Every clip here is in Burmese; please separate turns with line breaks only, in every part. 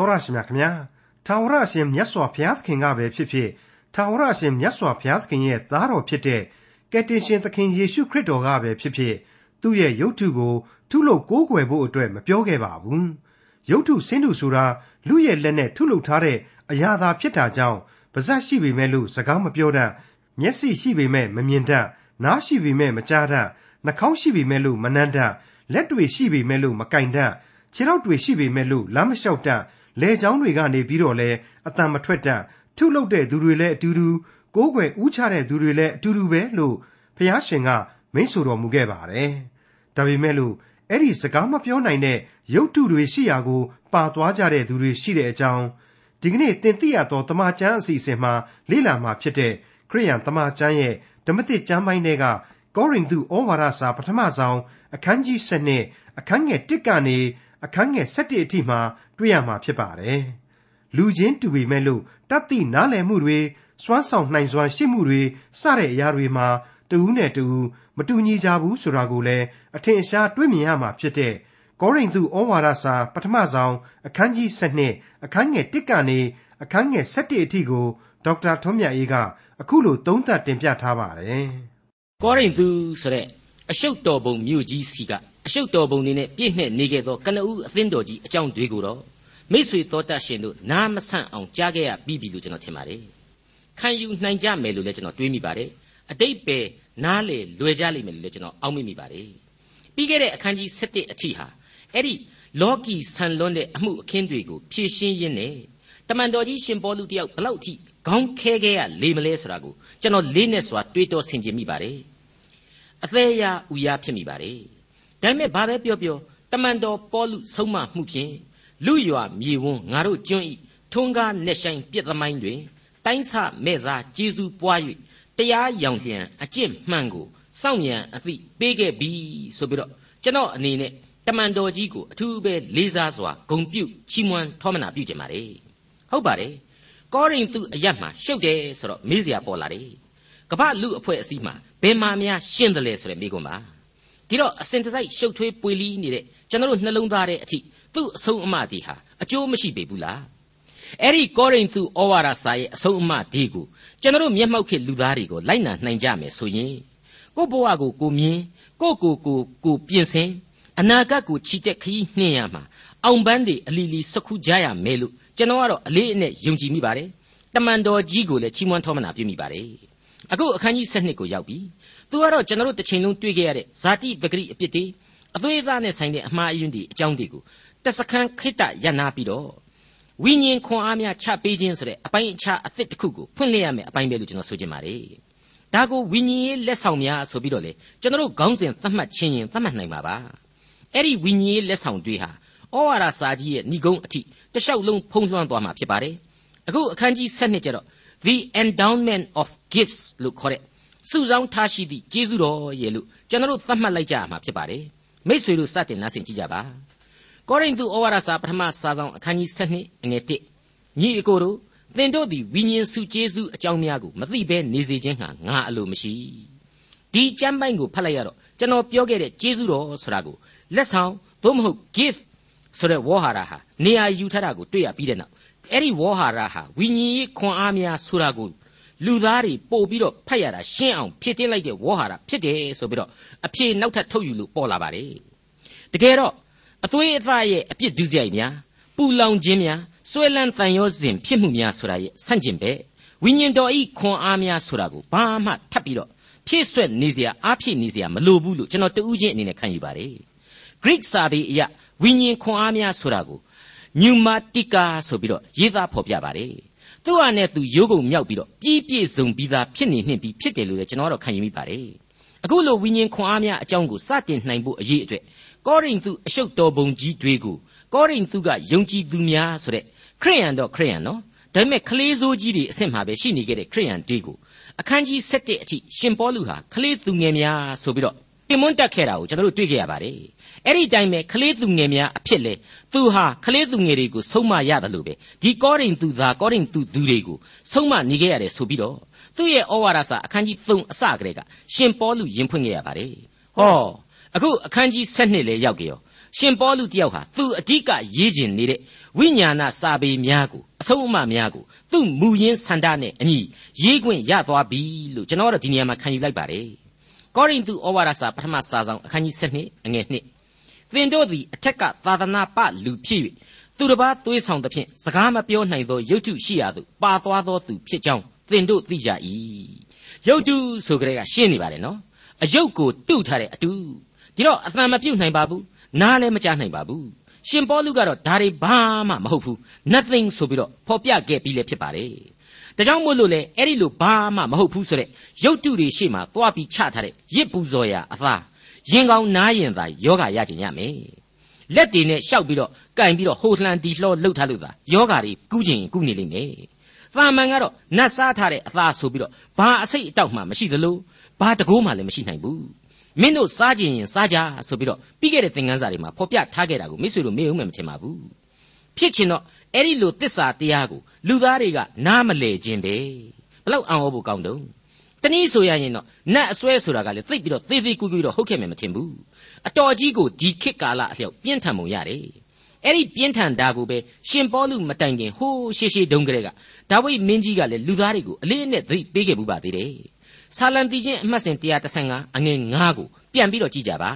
တော်ရရှိမြခင်ဗျာထာဝရအရှင်မြတ်စွာဘုရားသခင်ကပဲဖြစ်ဖြစ်ထာဝရအရှင်မြတ်စွာဘုရားသခင်ရဲ့သားတော်ဖြစ်တဲ့ကယ်တင်ရှင်သခင်ယေရှုခရစ်တော်ကပဲဖြစ်ဖြစ်သူ့ရဲ့ရုပ်ထုကိုထုလုပ်ကိုးကွယ်ဖို့အတွက်မပြောခဲ့ပါဘူးရုပ်ထုဆင်းထုဆိုတာလူရဲ့လက်နဲ့ထုလုပ်ထားတဲ့အရာသာဖြစ်တာကြောင့်ပါဇက်ရှိပေမဲ့လို့စကားမပြောတတ်မျက်စိရှိပေမဲ့မမြင်တတ်နားရှိပေမဲ့မကြားတတ်နှာခေါင်းရှိပေမဲ့လို့မနှမ်းတတ်လက်တွေရှိပေမဲ့လို့မကင်တတ်ခြေထောက်တွေရှိပေမဲ့လို့လမ်းမလျှောက်တတ် လေချောင်းတွေကနေပြီးတော့လဲအတန်မထွက်တတ်ထုလုပ်တဲ့သူတွေလည်းအတူတူကိုးကွယ်ဥချတဲ့သူတွေလည်းအတူတူပဲလို့ဖျားရှင်ကမိန့်ဆိုတော်မူခဲ့ပါတယ်။ဒါပေမဲ့လို့အဲ့ဒီစကားမပြောနိုင်တဲ့ရုပ်တုတွေရှိရာကို ပါသွားကြတဲ့သူတွေရှိတဲ့အကြောင်းဒီကနေ့သင်သိရသောတမန်ကျမ်းအစီအစဉ်မှာလေ့လာမှာဖြစ်တဲ့ခရိယန်တမန်ကျမ်းရဲ့ဓမ္မသစ်ကျမ်းပိုင်းတွေကကောရိန္သုဩဝါဒစာပထမဆုံးအခန်းကြီး7အခန်းငယ်1ကနေအခန်းငယ်7အထိမှာ တွေ့ရမှာဖြစ်ပါတယ်။လူချင်းတူပေမဲ့လို့တတ်သိနားလည်မှုတွေစွမ်းဆောင်နိုင်စွမ်းရှိမှုတွေစတဲ့အရာတွေမှာတူးနဲ့တူးမတူညီကြဘူးဆိုတာကိုလည်းအထင်ရှားတွေ့မြင်ရမှာဖြစ်တဲ့ကောရိန္သုဩဝါဒစာ ပထမဆုံးအခန်းကြီး7အခန်းငယ်1ကနေအခန်းငယ်7အထိကိုဒေါက်တာထွန်းမြတ်အေးကအခုလိုသုံးသပ်တင်ပြထားပါတယ်။
ကောရိန္သုဆိုတဲ့အရှုပ်တော်ပုံမြို့ကြီးစီက အရှုပ်တော်ပုံနေနဲ့ပြည့်နှက်နေခဲ့သောကနဦးအသင်းတော်ကြီးအကြောင်းတွေကိုတော့မိษွေတော်တတ်ရှင်တို့နားမဆန့်အောင်ကြားခဲ့ရပြီးပြီလို့ကျွန်တော်ထင်ပါတယ်။ခံယူနိုင်ကြမယ်လို့လည်းကျွန်တော်တွေးမိပါတယ်။အတိတ်ပဲနားလေလွယ်ကြလိမ့်မယ်လို့လည်းကျွန်တော်အောက်မေ့မိပါတယ်။ပြီးခဲ့တဲ့အခန်းကြီး7အထိဟာအဲ့ဒီလောကီဆန်လွန်းတဲ့အမှုအခင်းတွေကိုဖြည့်ရှင်းရင်းနဲ့တမန်တော်ကြီးရှင်ပေါလုတယောက်ဘလောက်ထိခေါင်းခဲခဲရလေမလဲဆိုတာကိုကျွန်တော်လေးနဲ့စွာတွေးတောဆင်ခြင်မိပါတယ်အသေးရဥရဖြစ်မိပါတယ် ဒါပေမဲ့ဘာပဲပြောပြောတမန်တော်ပေါလုဆုံးမမှုဖြင့်လူရွာမြေဝန်းငါတို့ကျွန်းဤထုံးကားနဲ့ဆိုင်ပြစ်သမိုင်းတွင်တိုင်းဆမဲ့သာကျေးဇူးပွား၍တရားရောင်လျံအကျင့်မှန်ကိုစောင့်ရန်အသိပေးခဲ့ပြီဆိုပြီးတော့ကျွန်တော်အနေနဲ့တမန်တော်ကြီးကိုအထူးပဲလေးစားစွာဂုံပြုချီးမွမ်းထောမနာပြုကြပါလေဟုတ်ပါတယ်ကောရိန္သုအရတ်မှာရှုပ်တယ်ဆိုတော့မေးစရာပေါ်လာတယ်ကမ္ဘာလူအဖွဲ့အစည်းမှာဘယ်မှာများရှင်းတယ်လဲဆိုတဲ့မိကွန်းပါ ဒီတော့အစဉ်တစိုက်ရှုပ်ထွေးပွေလီနေတဲ့ကျွန်တော်တို့နှလုံးသားတဲ့အထိသူ့အဆုံးအမဒီဟာအကျိုးမရှိပေဘူးလားအဲ့ဒီကောရိန္သုဩဝါဒစာရဲ့အဆုံးအမဒီကိုကျွန်တော်တို့မျက်မှောက်ခေလူသားတွေကိုလိုက်နာနိုင်ကြမယ်ဆိုရင်ကိုယ့်ဘဝကိုကိုမြင်ကိုယ့်ကိုကိုကိုပြင်ဆင်အနာဂတ်ကိုချီတက်ခရီးနှင်ရမှာအောင်ပန်းတွေအလီလီစခုကြရမယ်လို့ကျွန်တော်ကတော့အလေးအနက်ယုံကြည်မိပါတယ်တမန်တော်ကြီးကိုလည်းချီးမွမ်းထောမနာပြုမိပါတယ်အခုအခန်းကြီး7ကိုရောက်ပြီ သူကတော့ကျွန်တော်တို့တစ်ချိန်လုံးတွေ့ခဲ့ရတဲ့ ဇာတိပဂရိအပြစ်တွေ အသွေးအသားနဲ့ဆိုင်တဲ့အမှားအယွင်းတွေအကြောင်းတွေကို တစခန်းခိတ္တရနာပြီးတော့ ဝိညာဉ်ခွန်အားများချပေးခြင်းဆိုတဲ့အပိုင်းအခြားအသစ်တစ်ခုကိုဖွင့်လှစ်ရမယ်အပိုင်းပဲလို့ကျွန်တော်ဆိုချင်ပါတယ် ဒါကိုဝိညာဉ်ရေးလက်ဆောင်များဆိုပြီးတော့လေကျွန်တော်တို့ခေါင်းစဉ်သတ်မှတ်ခြင်းရင်သတ်မှတ်နိုင်မှာပါ အဲ့ဒီဝိညာဉ်ရေးလက်ဆောင်တွေဟာ ဩဝါဒစာကြီးရဲ့ဏိဂုံးအထိတလျှောက်လုံးဖုံးလွှမ်းသွားမှာဖြစ်ပါတယ် အခုအခန်းကြီး7ကျတော့ the endowment of gifts လို့ခေါ်တဲ့ စုဆောင်းထားရှိသည့်ကျေးဇူးတော်ရဲ့လို့ကျွန်တော်တို့သတ်မှတ်လိုက်ကြရမှာဖြစ်ပါတယ်မိษွေတို့စတင်နားဆင်ကြကြပါကောရိန္သုဩဝါဒစာပထမစာဆောင်အခန်းကြီး7အငယ်1ညီအကိုတို့သင်တို့သည်ဝိညာဉ်စုကျေးဇူးအကြောင်းများကိုမသိဘဲနေစေခြင်းဟာငါအလိုမရှိဒီကျမ်းပိုင်းကိုဖတ်လိုက်ရတော့ကျွန်တော်ပြောခဲ့တဲ့ကျေးဇူးတော်ဆိုတာကိုလက်ဆောင်သို့မဟုတ် gift ဆိုတဲ့ဝေါ်ဟာရဟာနေရာယူထားတာကိုတွေ့ရပြီးတဲ့နောက်အဲ့ဒီဝေါ်ဟာရဟာဝိညာဉ်ရေးခွန်အားများဆိုတာကို လူသားတွေပို့ပြီးတော့ဖတ်ရတာရှင်းအောင်ဖြစ်တင်းလိုက်တဲ့ဝေါ်ဟာရဖြစ်တယ်ဆိုပြီးတော့အဖြေနောက်ထပ်ထုတ်ယူလို့ပေါ်လာပါတယ်တကယ်တော့အသွေးအသားရဲ့အပြစ်ဒုစရိုက်များပူလောင်ခြင်းများဆွဲလန်းတန်ရောစဉ်ဖြစ်မှုများဆိုတာရဲ့ဆန့်ကျင်ဘက်ဝိညာဉ်တော်ဤခွန်အားများဆိုတာကိုဘာမှထပ်ပြီးတော့ဖြည့်ဆွက်နေเสียအားဖြည့်နေเสียမလိုဘူးလို့ကျွန်တော်တူးချင်းအနေနဲ့ခံယူပါတယ် Greek စာပေအရဝိညာဉ်ခွန်အားများဆိုတာကို pneumatica ဆိုပြီးတော့ရေးသားဖော်ပြပါတယ် သူ့ဟာနဲ့သူရိုးကုန်မြောက်ပြီးတော့ပြီးပြည့်စုံပြီးသားဖြစ်နေနှင့်ပြီးဖြစ်တယ်လို့လည်းကျွန်တော်တို့ခံယူမိပါတယ်အခုလိုဝိညာဉ်ခွန်အားများအကြောင်းကိုစတင်နိုင်ဖို့အရေးအတွက်ကောရိန္သုအရှုပ်တော်ပုံကြီးတွေကိုကောရိန္သုကယုံကြည်သူများဆိုတဲ့ခရိယန်တော့ခရိယန်နော်ဒါပေမဲ့ကလေးစိုးကြီးတွေအဆင့်မှာပဲရှိနေခဲ့တဲ့ခရိယန်တွေကိုအခန်းကြီး7အထိရှင်ပေါလုဟာကလေးသူငယ်များဆိုပြီးတော့တင်မွန်းတက်ခဲ့တာကိုကျွန်တော်တို့တွေ့ခဲ့ရပါတယ် အဲ့ဒီတိုင်းပဲကလေးသူငယ်များအဖြစ်လေသူဟာကလေးသူငယ်တွေကိုဆုံးမရတယ်လို့ပဲဒီကောရိန္သုသားကောရိန္သုသူတွေကိုဆုံးမနေခဲ့ရတယ်ဆိုပြီးတော့သူ့ရဲ့ဩဝါဒစာအခန်းကြီး3အစကတည်းကရှင်ပေါလုယင်ဖွင့်ခဲ့ရပါတယ်ဟောအခုအခန်းကြီး7လည်းရောက်ကြရောရှင်ပေါလုတယောက်ဟာသူအဓိကရေးကျင်နေတဲ့ဝိညာဏစာပေများကိုအဆုံးအမများကိုသူ့မူရင်းဆန္ဒနဲ့အညီရေးခွင့်ရသွားပြီလို့ကျွန်တော်တို့ဒီနေရာမှာခံယူလိုက်ပါတယ်ကောရိန္သုဩဝါဒစာပထမစာဆောင်အခန်းကြီး7အငယ်1 သင်တို့သည်အထက်ကသာသနာပလူဖြစ်၍သူတစ်ပါးသွေးဆောင်သဖြင့်စကားမပြောနိုင်သောယုတ်တုရှိရာသို့ပါသွားသောသူဖြစ်ကြောင်းသင်တို့သိကြ၏ယုတ်တုဆိုကြတဲ့ကရှင်းနေပါတယ်နော်အယုတ်ကိုတုထားတဲ့အတူဒီတော့အသံမပြုတ်နိုင်ပါဘူးနားလည်းမကြားနိုင်ပါဘူးရှင်ပေါလုကတော့ဒါတွေဘာမှမဟုတ်ဘူး nothing ဆိုပြီးတော့ဖော်ပြခဲ့ပြီးလည်းဖြစ်ပါတယ်ဒါကြောင့်မို့လို့လေအဲ့ဒီလိုဘာမှမဟုတ်ဘူးဆိုတဲ့ရုပ်တုတွေရှေ့မှာသွားပြီးချထားတဲ့ရစ်ပူဇော်ရာအသား ရင်ကောင်းနားရင်သာယောဂရကြင်ရမယ်လက်တွေနဲ့ရှောက်ပြီးတော့ကင်ပြီးတော့ဟိုလှန်တီလှောလှုပ်ထားလို့သာယောဂတွေကူးကျင်ကူးနေလိမ့်မယ်သာမန်ကတော့နတ်စားထားတဲ့အသားဆိုပြီးတော့ဘာအစိတ်အတောက်မှမရှိသလိုဘာတကိုးမှလည်းမရှိနိုင်ဘူးမင်းတို့စားကြင်ရင်စားကြဆိုပြီးတော့ပြီးခဲ့တဲ့သင်ခန်းစာတွေမှာဖော်ပြထားခဲ့တာကိုမိတ်ဆွေတို့မေ့ဦးမယ်မထင်ပါဘူးဖြစ်ချင်တော့အဲ့ဒီလိုတစ္ဆာတရားကိုလူသားတွေကနားမလဲခြင်းပဲဘလောက်အံ့ဩဖို့ကောင်းတုံး တနည်းဆိုရရင်တော့နတ်အစွဲဆိုတာကလည်းသိပ်ပြီးတော့သေသေးကူးကူးတော့ဟုတ်ခဲ့မယ်မထင်ဘူးအတော်ကြီးကိုဒီခေတ်ကာလအလျောက်ပြင်းထန်ပုံရတယ်အဲ့ဒီပြင်းထန်တာကိုပဲရှင်ပေါလုမတိုင်ခင်ဟိုးရှေးရှေးတုန်းကလေးကဒါဝိမင်းကြီးကလည်းလူသားတွေကိုအလေးအနက်သတိပေးခဲ့မှုပါသေးတယ်ဆာလံတီချင်းအမှတ်စဉ်135အငယ်9ကိုပြန်ပြီးတော့ကြည့်ကြပါ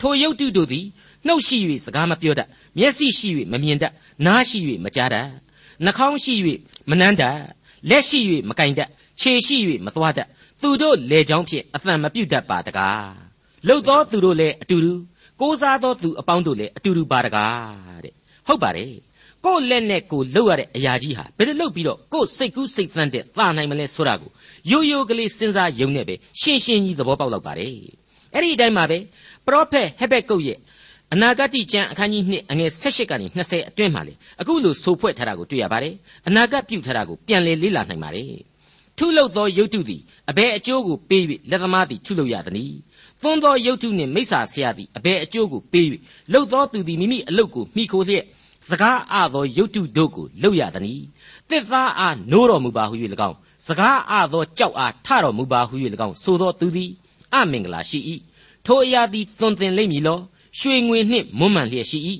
ထိုရုပ်တုတို့သည်နှုတ်ရှိ၍စကားမပြောတတ်မျက်စိရှိ၍မမြင်တတ်နားရှိ၍မကြားတတ်နှာခေါင်းရှိ၍မနှမ်းတတ်လက်ရှိ၍မကင်တတ် ခြေရှိ၍မသွားတတ်သူတို့လေချောင်းဖြင့်အသံမပြုတ်တတ်ပါတကားလှုပ်သောသူတို့လည်းအတူတူကိုးစားသောသူအပေါင်းတို့လည်းအတူတူပါတကားတဲ့ဟုတ်ပါတယ်ကိုယ့်လက်နဲ့ကိုလှုပ်ရတဲ့အရာကြီးဟာဘယ်လိုလှုပ်ပြီးတော့ကိုယ့်စိတ်ကူးစိတ်သန့်တဲ့သာနိုင်မလဲဆိုတာကိုရိုးရိုးကလေးစဉ်းစားယုံနဲ့ပဲရှင်းရှင်းကြီးသဘောပေါက်လောက်ပါတယ်အဲ့ဒီအတိုင်းမှာပဲပရောဖက်ဟက်ဘက်ကုတ်ရဲ့အနာဂတ်ကျမ်းအခန်းကြီး2အငယ်18ကနေ20အတွင်းမှာလေအခုလိုဆိုဖွဲ့ထားတာကိုတွေ့ရပါတယ်အနာဂတ်ပြုထားတာကိုပြန်လည်လေ့လာနိုင်ပါတယ် ထုလုပ်သောယုတ်တုသည်အဘယ်အကျိုးကိုပေး၍လက်သမားသည်ထုလုပ်ရသနည်းသွန်းသောယုတ်တုနှင့်မိစ္ဆာဆရာသည်အဘယ်အကျိုးကိုပေး၍လှုပ်သောသူသည်မိမိအလုတ်ကိုမိခိုလျက်စကားအသောယုတ်တုတို့ကိုလှုပ်ရသနည်းတစ်သားအားနိုးတော်မူပါဟု၍၎င်းစကားအသောကြောက်အားထတော်မူပါဟု၍၎င်းဆိုသောသူသည်အမင်္ဂလာရှိ၏ထိုအရာသည်သွန်သင်လိမ့်မည်လောရွှေငွေနှင့်မွမ်းမံလျက်ရှိ၏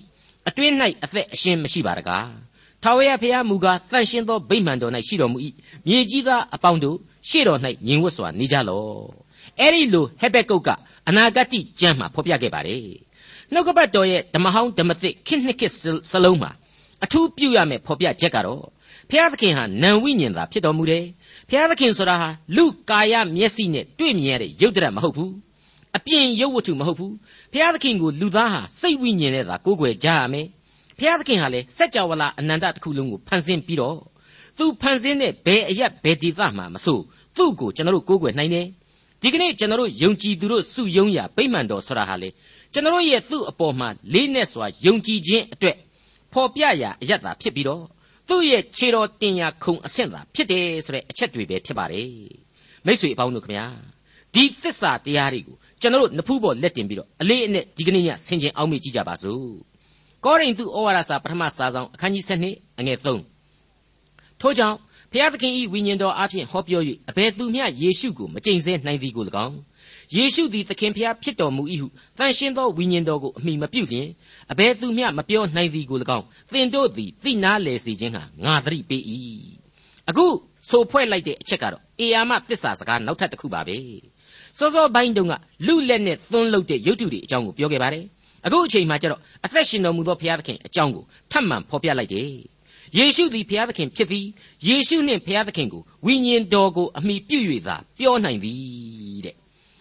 အတွင်း၌အသက်အရှင်မရှိပါတကား ထာဝရဘုရားမူကားတန်ရှင်းသောဗိမာန်တော်၌ရှိတော်မူ၏မြေကြီးသားအပေါင်းတို့ရှေ့တော်၌ညီဝတ်စွာနေကြလော့အဲ့ဒီလိုဟက်ဘက်ကုတ်ကအနာဂတ်ကျမ်းမှာဖော်ပြခဲ့ပါတယ်နှုတ်ကပတ်တော်ရဲ့ဓမ္မဟောင်းဓမ္မသစ်ခစ်နှစ်ခစ်စလုံးမှာအထူးပြုရမယ်ဖော်ပြချက်ကတော့ဘုရားသခင်ဟာနံဝိညာဉ်သာဖြစ်တော်မူတယ်ဘုရားသခင်ဆိုတာဟာလူကာယမျက်စိနဲ့တွေ့မြင်ရတဲ့ရုပ်တရက်မဟုတ်ဘူးအပြင်ရုပ်ဝတ္ထုမဟုတ်ဘူးဘုရားသခင်ကိုလူသားဟာစိတ်ဝိညာဉ်နဲ့သာကိုးကွယ်ကြရမယ် ဘုရားသခင်ဟာလေစัจ java လာအနန္တတစ်ခုလုံးကိုဖန်ဆင်းပြီးတော့သူဖန်ဆင်းတဲ့ဘယ်အရက်ဘယ်ဒေသမှမဆိုသူ့ကိုကျွန်တော်တို့ကိုးကွယ်နိုင်တယ်ဒီကနေ့ကျွန်တော်တို့ယုံကြည်သူတို့စုယုံရာဗိမာန်တော်ဆိုတာဟာလေကျွန်တော်ရဲ့သူ့အပေါ်မှာလေးနဲ့စွာယုံကြည်ခြင်းအတွက်ဖော်ပြရာအယက်သာဖြစ်ပြီးတော့သူ့ရဲ့ခြေတော်တင်ရာခုံအဆင့်သာဖြစ်တယ်ဆိုတဲ့အချက်တွေပဲဖြစ်ပါတယ်မိတ်ဆွေအပေါင်းတို့ခင်ဗျာဒီသစ္စာတရားတွေကိုကျွန်တော်တို့နဖူးပေါ်လက်တင်ပြီးတော့အလေးအနက်ဒီကနေ့ညဆင်ခြင်အောင်မေ့ကြည့်ကြပါစို့ ကောရိန္သုဩဝါဒစာပထမစာဆောင်အခန်းကြီး7အငယ်3ထို့ကြောင့်ဖျားသခင်ဤဝိညာဉ်တော်အဖျင်ဟောပြော၍အဘယ်သူမျှယေရှုကိုမကြိမ်ဆဲနိုင်သည်ကို၎င်းယေရှုသည်သခင်ဖျားဖြစ်တော်မူ၏ဟုတန်ရှင်းသောဝိညာဉ်တော်ကိုအမိမပြုတ်လျင်အဘယ်သူမျှမပြောနိုင်သည်ကို၎င်းသင်တို့သည်သိနာလေစေခြင်းဟာငါသတိပေး၏အခုဆိုဖွဲ့လိုက်တဲ့အချက်ကတော့အေယာမသစ္စာစကားနောက်ထပ်တစ်ခုပါပဲစောစောပိုင်းတုန်းကလူလက်နဲ့သွန်းလုပ်တဲ့ရုပ်တုတွေအကြောင်းကိုပြောခဲ့ပါတယ် အခုအချိန်မှကျတော့အသက်ရှင်တော်မူသောဘုရားသခင်အကြောင်းကိုထပ်မံဖော်ပြလိုက်တယ်ယေရှုသည်ဘုရားသခင်ဖြစ်ပြီးယေရှုနှင့်ဘုရားသခင်ကိုဝိညာဉ်တော်ကိုအမိပြု၍သာပြောနိုင်သည်တဲ့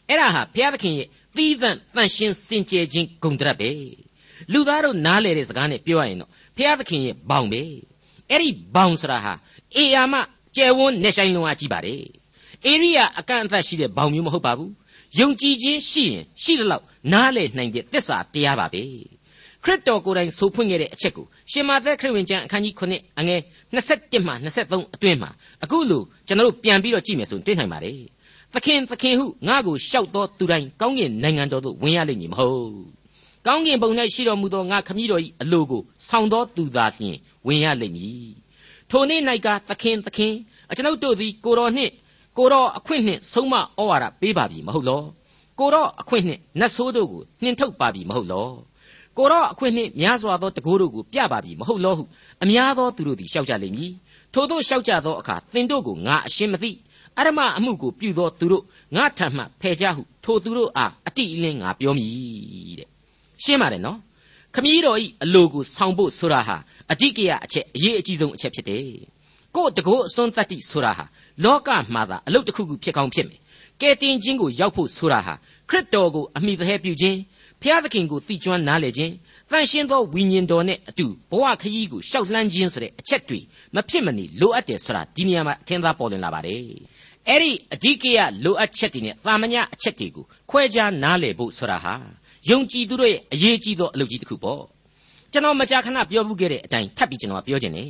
အဲ့ဒါဟာဘုရားသခင်ရဲ့သီးသန့်တန်ရှင်းစင်ကြယ်ခြင်းဂုဏ်တရက်ပဲလူသားတို့နားလေတဲ့စကားနဲ့ပြောရရင်တော့ဘုရားသခင်ရဲ့ဘောင်ပဲအဲ့ဒီဘောင်ဆိုတာဟာအေယာမကျယ်ဝန်းနေဆိုင်လုံးအားကြီးပါတယ်ဧရိယာအကန့်အသတ်ရှိတဲ့ဘောင်မျိုးမဟုတ်ပါဘူး ယုံကြည်ခြင်းရှိရင်ရှိသလောက်နားလည်နိုင်တဲ့သစ္စာတရားပါပဲခရစ်တော်ကိုယ်တိုင်ဆိုဖွင့်ခဲ့တဲ့အချက်ကိုရှင်မာသက်ခရစ်ဝင်ကျမ်းအခန်းကြီး9အငယ်21မှ23အတွင်းမှာအခုလို့ကျွန်တော်တို့ပြန်ပြီးတော့ကြည့်မယ်ဆိုရင်တွေ့နိုင်ပါတယ်သခင်သခင်ဟုငါ့ကိုရှောက်တော်သူတိုင်းကောင်းကင်နိုင်ငံတော်သို့ဝင်ရလိမ့်မည်မဟုတ်ကောင်းကင်ဘုံ၌ရှိတော်မူသောငါခမည်းတော်၏အလိုကိုဆောင်တော်သူသာလျှင်ဝင်ရလိမ့်မည်ထိုနေ့၌ကသခင်သခင်အကျွန်ုပ်တို့သည်ကိုတော်နှင့် ကိုတော့အခွင့်နှင့်ဆုံးမဩဝါဒပေးပါပြီမဟုတ်လောကိုတော့အခွင့်နှင့်နတ်ဆိုးတို့ကိုနှင်ထုတ်ပါပြီမဟုတ်လောကိုတော့အခွင့်နှင့်များစွာသောတကိုးတို့ကိုပြပါပြီမဟုတ်လောဟုအများသောသူတို့သည်ရှောက်ကြလိမ့်မည်ထို့သောရှောက်ကြသောအခါသင်တို့ကိုငါအရှင်းမသိအရမအမှုကိုပြုသောသူတို့ငါထံမှဖယ်ကြဟုထိုသူတို့အားအတိအလင်းငါပြောမည်တဲ့ရှင်းပါတယ်နော်ခမည်းတော်ဤအလိုကိုဆောင်ဖို့ဆိုတာဟာအဓိကရအချက်အရေးအကြီးဆုံးအချက်ဖြစ်တယ်ကို့တကိုးအစွန်းတတ္တိဆိုတာဟာ လောကမှာသာအလုတ်တစ်ခုခုဖြစ်ကောင်းဖြစ်မယ်ကဲတင်ခြင်းကိုရောက်ဖို့ဆိုတာဟာခရစ်တော်ကိုအမိသေးပြုခြင်းဖျားသခင်ကိုသိကျွမ်းနားလည်ခြင်းတန်ရှင်းသောဝိညာဉ်တော်နဲ့အတူဘဝခရီးကိုရှောက်လှမ်းခြင်းဆိုတဲ့အချက်တွေမဖြစ်မနေလိုအပ်တယ်ဆိုတာဒီနေရာမှာအထင်သာပေါ်လွင်လာပါတယ်အဲ့ဒီအဓိကရလိုအပ်ချက်တွေနဲ့သာမညအချက်တွေကိုခွဲခြားနားလည်ဖို့ဆိုတာဟာယုံကြည်သူတို့ရဲ့အရေးကြီးသောအလုပ်ကြီးတစ်ခုပေါ့ကျွန်တော်မကြာခဏပြောမှုခဲ့တဲ့အတိုင်းထပ်ပြီးကျွန်တော်ပြောခြင်းနဲ့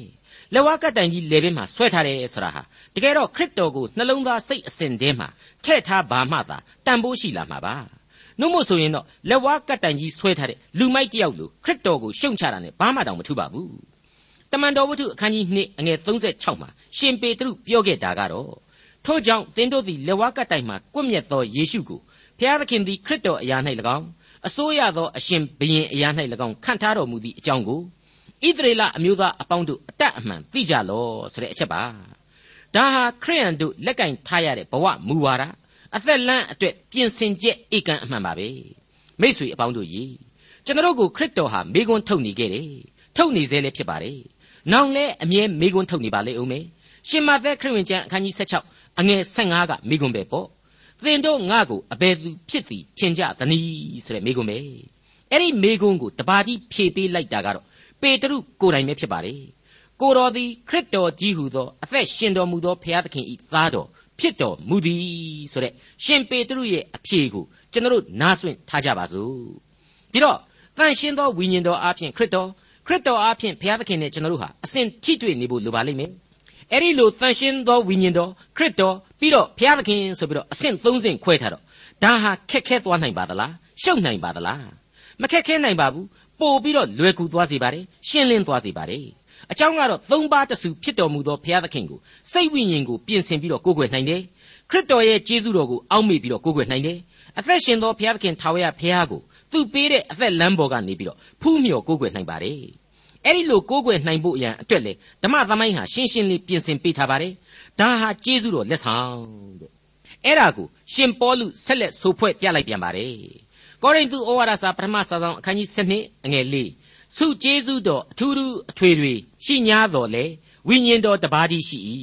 လက်ဝါးကတိုင်ကြီးလေပင်မှာဆွဲထားတယ်ဆိုတာဟာတကယ်တော့ခရစ်တော်ကိုနှလုံးသားစိတ်အစဉ်ထဲမှာထည့်ထားပါမှသာတန်ဖိုးရှိလာမှာပါနှုတ်မို့ဆိုရင်တော့လက်ဝါးကတိုင်ကြီးဆွဲထားတဲ့လူမိုက်တယောက်လိုခရစ်တော်ကိုရှုံချတာနဲ့ဘာမှတောင်မထူပါဘူးတမန်တော်ဝတ္ထုအခန်းကြီး2အငယ်36မှာရှင်ပေတရုပြောခဲ့တာကတော့ထို့ကြောင့်သင်တို့သည်လက်ဝါးကတိုင်မှာကွပ်မျက်သောယေရှုကိုဖျားသခင်သည်ခရစ်တော်အရာ၌၎င်းအစိုးရသောအရှင်ဘုရင်အရာ၌၎င်းခံထားတော်မူသည့်အကြောင်းကို ဣသရေလအမျိုးသားအပေါင်းတို့အတတ်အမှန်သိကြလောဆိုတဲ့အချက်ပါဒါဟာခရိယန်တို့လက်ကင်ထားရတဲ့ဘဝမူဝါဒအသက်လမ်းအတွက်ပြင်ဆင်ချက်ဧကန်အမှန်ပါပဲမိษွေအပေါင်းတို့ကြီးကျွန်တော်တို့ကိုခရစ်တော်ဟာမိကွန်းထုတ်နေခဲ့တယ်ထုတ်နေစေလည်းဖြစ်ပါတယ်နောင်လဲအမြဲမိကွန်းထုတ်နေပါလေဦးမယ်ရှင်မသက်ခရစ်ဝင်ကျမ်းအခန်းကြီး16အငယ်15ကမိကွန်းပဲပေါ့သင်တို့ငါ့ကိုအဘယ်သူဖြစ်သည်ထင်ကြသနည်းဆိုတဲ့မိကွန်းပဲအဲ့ဒီမိကွန်းကိုတပါးတိဖြေပေးလိုက်တာကတော့ ပေတရုကိုယ်တိုင်ပဲဖြစ်ပါတယ်ကိုတော်သည်ခရစ်တော်ကြီးဟုသောအသက်ရှင်တော်မူသောဘုရားသခင်၏သားတော်ဖြစ်တော်မူသည်ဆိုတဲ့ရှင်ပေတရုရဲ့အဖြေကိုကျွန်တော်နားဆွင့်ထားကြပါစို့ပြီးတော့တန်ရှင်သောဝိညာဉ်တော်အားဖြင့်ခရစ်တော်ခရစ်တော်အားဖြင့်ဘုရားသခင်နဲ့ကျွန်တော်တို့ဟာအစဉ်ထိတွေ့နေဖို့လိုပါလိမ့်မယ်အဲ့ဒီလိုတန်ရှင်သောဝိညာဉ်တော်ခရစ်တော်ပြီးတော့ဘုရားသခင်ဆိုပြီးတော့အစဉ်သုံးစဉ်ခွဲထားတော့ဒါဟာခက်ခဲသွားနိုင်ပါသလားရှုပ်နိုင်ပါသလားမခက်ခဲနိုင်ပါဘူး ပို့ပြီးတော့လွယ်ကူသွားစေပါတယ်ရှင်းလင်းသွားစေပါတယ်အကြောင်းကတော့သုံးပါးတစုဖြစ်တော်မူသောဘုရားသခင်ကိုစိတ်ဝိညာဉ်ကိုပြင်ဆင်ပြီးတော့ကိုးကွယ်နိုင်တယ်ခရစ်တော်ရဲ့ကျေးဇူးတော်ကိုအောက်မေ့ပြီးတော့ကိုးကွယ်နိုင်တယ်အသက်ရှင်သောဘုရားသခင်ထာဝရဘုရားကိုသူပေးတဲ့အသက်လမ်းပေါ်ကနေပြီးတော့ဖူးမြော်ကိုးကွယ်နိုင်ပါတယ်အဲ့ဒီလိုကိုးကွယ်နိုင်ဖို့အရန်အတွက်လေဓမ္မသမိုင်းဟာရှင်းရှင်းလေးပြင်ဆင်ပေးထားပါတယ်ဒါဟာကျေးဇူးတော်လက်ဆောင်တဲ့အဲ့ဒါကိုရှင်ပေါလုဆက်လက်ဆိုဖွဲ့ပြလိုက်ပြန်ပါတယ် ကောရိန္သုဩဝါဒစာပထမစာဆောင်အခန်းကြီး7အငယ်၄စုကျေးဇူးတော်အထူးထူးအထွေတွေရှိ냐တော်လေဝိညာဉ်တော်တပါးတည်းရှိ၏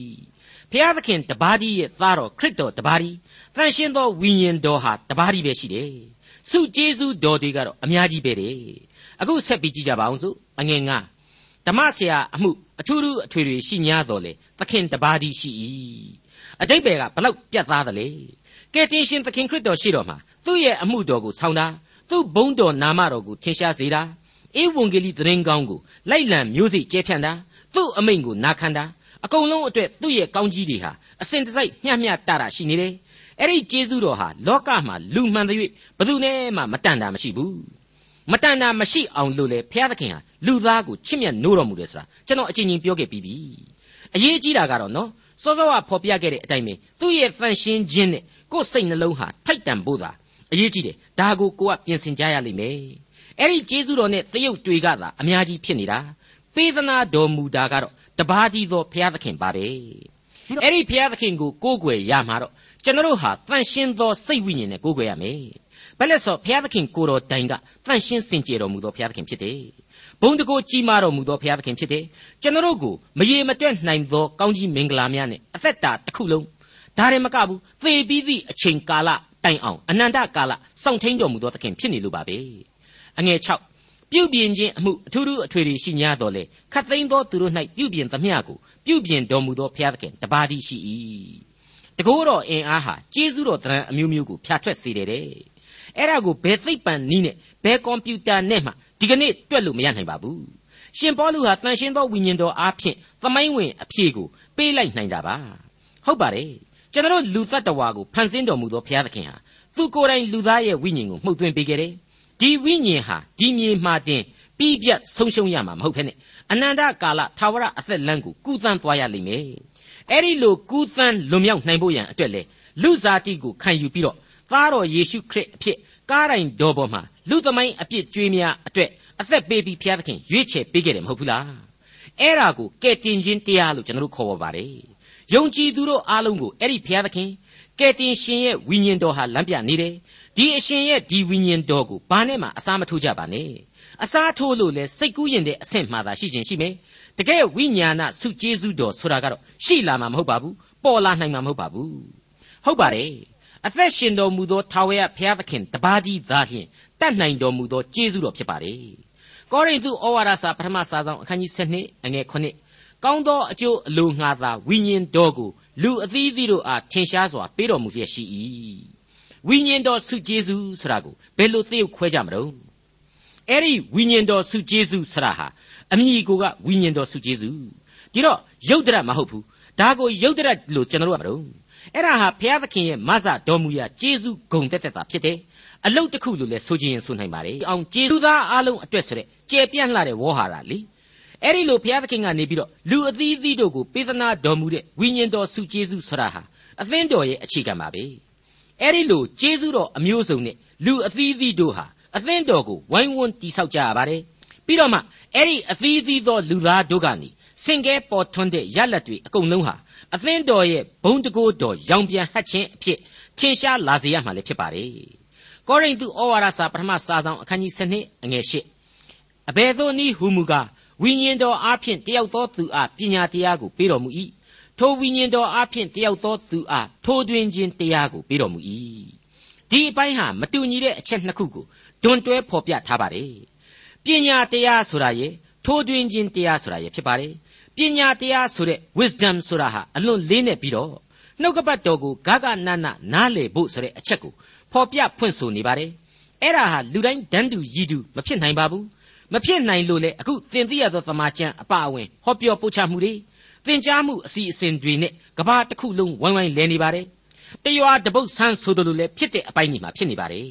ဖျားသခင်တပါးတည်းရဲ့သားတော်ခရစ်တော်တပါးတည်းတန်ရှင်းသောဝိညာဉ်တော်ဟာတပါးတည်းပဲရှိတယ်စုကျေးဇူးတော်တွေကတော့အများကြီးပဲတဲ့အခုဆက်ပြီးကြည့်ကြပါအောင်စို့အငယ်ငါဓမ္မဆရာအမှုအထူးထူးအထွေတွေရှိ냐တော်လေသခင်တပါးတည်းရှိ၏အတိတ်ဘယ်ကဘလောက်ပြတ်သားသလဲကဲတင်ရှင်သခင်ခရစ်တော်ရှိတော်မှာ သူ့ရဲ့အမှုတော်ကိုဆောင်တာသူ့ဘုန်းတော်နာမတော်ကိုထင်ရှားစေတာဧဝံဂေလိသတင်းကောင်းကိုလိုက်လံမျိုးစိကျဲဖြန့်တာသူ့အမိန့်ကိုနာခံတာအကုန်လုံးအတွက်သူ့ရဲ့ကောင်းကြီးတွေဟာအစဉ်တစိုက်မျှမျှတတာရှိနေတယ်အဲ့ဒီကျေးဇူးတော်ဟာလောကမှာလူမှန်တဲ့၍ဘယ်သူနဲ့မှမတန်တာမရှိဘူးမတန်တာမရှိအောင်လို့လေဘုရားသခင်ဟာလူသားကိုချစ်မြတ်နိုးတော်မူတယ်ဆိုတာကျွန်တော်အချင်းချင်းပြောခဲ့ပြီးပြီအရေးကြီးတာကတော့နော်စောစောကဖော်ပြခဲ့တဲ့အတိုင်းပဲသူ့ရဲ့တန်ရှင်းခြင်းနဲ့ကိုယ်စိတ်နှလုံးဟာထိုက်တန်ဖို့သာ အရေးကြီးတယ်ဒါကိုကိုကပြင်ဆင်ကြရလိမ့်မယ်အဲ့ဒီကျေးဇူးတော်နဲ့တရုတ်တွေကသာအများကြီးဖြစ်နေတာပေးသနာတော်မူတာကတော့တပါးတည်းသောဘုရားသခင်ပါပဲအဲ့ဒီဘုရားသခင်ကိုကိုးကွယ်ရမှာတော့ကျွန်တော်ဟာတန်ရှင်းသောစိတ်ဝိညာဉ်နဲ့ကိုးကွယ်ရမယ်ဘယ်လဲဆိုဘုရားသခင်ကိုတော်တိုင်ကတန်ရှင်းစင်ကြယ်တော်မူသောဘုရားသခင်ဖြစ်တယ်ဘုံတကိုကြီးမားတော်မူသောဘုရားသခင်ဖြစ်တယ်ကျွန်တော်ကိုမရေမတွက်နိုင်သောကောင်းကြီးမင်္ဂလာများနဲ့အသက်တာတစ်ခုလုံးဒါရင်မကဘူးသေပြီးသည့်အချိန်ကာလ တိုင်အောင်အနန္တကာလစောင့်ထိန်တော်မူသောသခင်ဖြစ်နေလို့ပါပဲအငယ်6ပြုပြင်ခြင်းအမှုအထူးထူးအထွေတွေရှိ냐တော်လေခတ်သိမ်းသောသူတို့၌ပြုပြင်သမျှကိုပြုပြင်တော်မူသောဘုရားသခင်တပါးတည်းရှိ၏တကောတော်အင်အားဟာကျေးဇူးတော်တရံအမျိုးမျိုးကိုဖြာထွက်စေတယ်တဲ့အဲ့ဒါကိုဘယ်သိပ္ပံနည်းနဲ့ဘယ်ကွန်ပျူတာနဲ့မှဒီကနေ့တွက်လို့မရနိုင်ပါဘူးရှင်ပေါလုဟာတန်ရှင်းသောဝိညာဉ်တော်အားဖြင့်သမိုင်းဝင်အဖြေကိုပေးလိုက်နိုင်တာပါဟုတ်ပါတယ် ကျွန်တော်လူတ attva ကိုဖန်ဆင်းတော်မူသောဘုရားသခင်ဟာသူကိုယ်တိုင်လူသားရဲ့ဝိညာဉ်ကိုမှုတ်သွင်းပေးခဲ့တယ်ဒီဝိညာဉ်ဟာဒီမြေမှာတင်ပြီးပြတ်ဆုံးရှုံးရမှာမဟုတ်ဖ ೇನೆ အနန္တကာလသာဝရအသက်လမ်းကိုကူးသန်းသွားရလိမ့်မယ်အဲ့ဒီလိုကူးသန်းလွန်မြောက်နိုင်ဖို့ရန်အတွက်လေလူစားတိကိုခံယူပြီးတော့သားတော်ယေရှုခရစ်အဖြစ်ကားတိုင်တော်ပေါ်မှာလူသမိုင်းအပြစ်ကြွေးများအတွက်အသက်ပေးပြီးဘုရားသခင်ရွေးချယ်ပေးခဲ့တယ်မဟုတ်ဘူးလားအဲ့ဒါကိုကဲတင်ခြင်းတရားလို့ကျွန်တော်တို့ခေါ်ပါပါတယ် ယုံကြည်သူတို့အားလုံးကိုအဲ့ဒီဘုရားသခင်ကဲတင်ရှင်ရဲ့ဝိညာဉ်တော်ဟာလမ်းပြနေတယ်ဒီအရှင်ရဲ့ဒီဝိညာဉ်တော်ကိုဘာနဲ့မှအစားမထိုးကြပါနဲ့အစားထိုးလို့လဲစိတ်ကူးရင်တဲ့အဆင့်မှသာရှိခြင်းရှိမယ်တကယ်ဝိညာဏစုကျေးဇူးတော်ဆိုတာကတော့ရှိလာမှာမဟုတ်ပါဘူးပေါ်လာနိုင်မှာမဟုတ်ပါဘူးဟုတ်ပါတယ်အသက်ရှင်တော်မူသောထာဝရဘုရားသခင်တပါးကြီးသာလျှင်တတ်နိုင်တော်မူသောကျေးဇူးတော်ဖြစ်ပါတယ်ကောရိန္သုဩဝါဒစာပထမစာဆောင်အခန်းကြီး7အငယ်9 ကောင်းသောအကျိုးအလိုငှာသာဝိညာဉ်တော်ကိုလူအသီးသီးတို့အားထင်ရှားစွာပေးတော်မူလျက်ရှိ၏ဝိညာဉ်တော်ဆုကျေးဇူးဆိုတာကိုဘယ်လိုသိုပ်ခွဲကြမလို့အဲ့ဒီဝိညာဉ်တော်ဆုကျေးဇူးဆရာဟာအမိကိုကဝိညာဉ်တော်ဆုကျေးဇူးဒီတော့ယုတ်တရမဟုတ်ဘူးဒါကိုယုတ်တရလို့ကျွန်တော်တို့ကမလို့အဲ့ဒါဟာဘုရားသခင်ရဲ့မဆတော်မူရာကျေးဇူးဂုံတက်တက်တာဖြစ်တယ်အလုတ်တစ်ခုလို့လဲဆိုခြင်းရင်ဆိုနိုင်ပါတယ်အောင်ကျေးဇူးသားအလုံးအတွက်ဆိုတဲ့ကျေပြန့်လှတဲ့ဝေါ်ဟာရလေ အဲ့ဒီလိုဘုရားသခင်ကနေပြီးတော့လူအသီးသီးတို့ကိုပေးသနာတော်မူတဲ့ဝိညာဉ်တော်ဆုကျေးဇူးဆိုတာဟာအသင်းတော်ရဲ့အခြေခံပါပဲအဲ့ဒီလိုကျေးဇူးတော်အမျိုးစုံနဲ့လူအသီးသီးတို့ဟာအသင်းတော်ကိုဝိုင်းဝန်းတိဆောက်ကြရပါတယ်ပြီးတော့မှအဲ့ဒီအသီးသီးသောလူသားတို့ကနေစင်ကဲပေါ်ထွန်းတဲ့ရလက်တွေအကုန်လုံးဟာအသင်းတော်ရဲ့ဘုံတကိုးတော်ရောင်ပြန်ဟတ်ခြင်းအဖြစ်ထင်ရှားလာစေရမှာလည်းဖြစ်ပါတယ်ကောရိန္သုဩဝါဒစာပထမစာဆောင်အခန်းကြီး7အငယ်8အဘယ်သို့နည်းဟူမူကား ဝိညာဉ်တော်အားဖြင့်တယောက်သောသူအားပညာတရားကိုပေးတော်မူ၏ထိုဝိညာဉ်တော်အားဖြင့်တယောက်သောသူအားထိုးတွင်ခြင်းတရားကိုပေးတော်မူ၏ဒီအပိုင်းဟာမတူညီတဲ့အချက်နှစ်ခုကိုဒွန်တွဲဖော်ပြထားပါတယ်ပညာတရားဆိုတာရဲ့ထိုးတွင်ခြင်းတရားဆိုတာရဲ့ဖြစ်ပါတယ်ပညာတရားဆိုတဲ့ wisdom ဆိုတာဟာအလွန်လေးနဲ့ပြီးတော့နှုတ်ကပတ်တော်ကိုဂဂနနနားလေဖို့ဆိုတဲ့အချက်ကိုဖော်ပြဖွင့်ဆိုနေပါတယ်အဲ့ဒါဟာလူတိုင်းတန်းတူရည်တူမဖြစ်နိုင်ပါဘူး မဖြစ်နိုင်လို့လေအခုသင်သိရသောသမာကျမ်းအပအဝင်ဟောပြောပို့ချမှုတွေသင်ကြားမှုအစီအစဉ်တွေနဲ့ကဘာတစ်ခုလုံးဝိုင်းဝိုင်းလဲနေပါတယ်တရွာတပုတ်ဆန်းဆိုသလိုလေဖြစ်တဲ့အပိုင်းကြီးမှာဖြစ်နေပါတယ်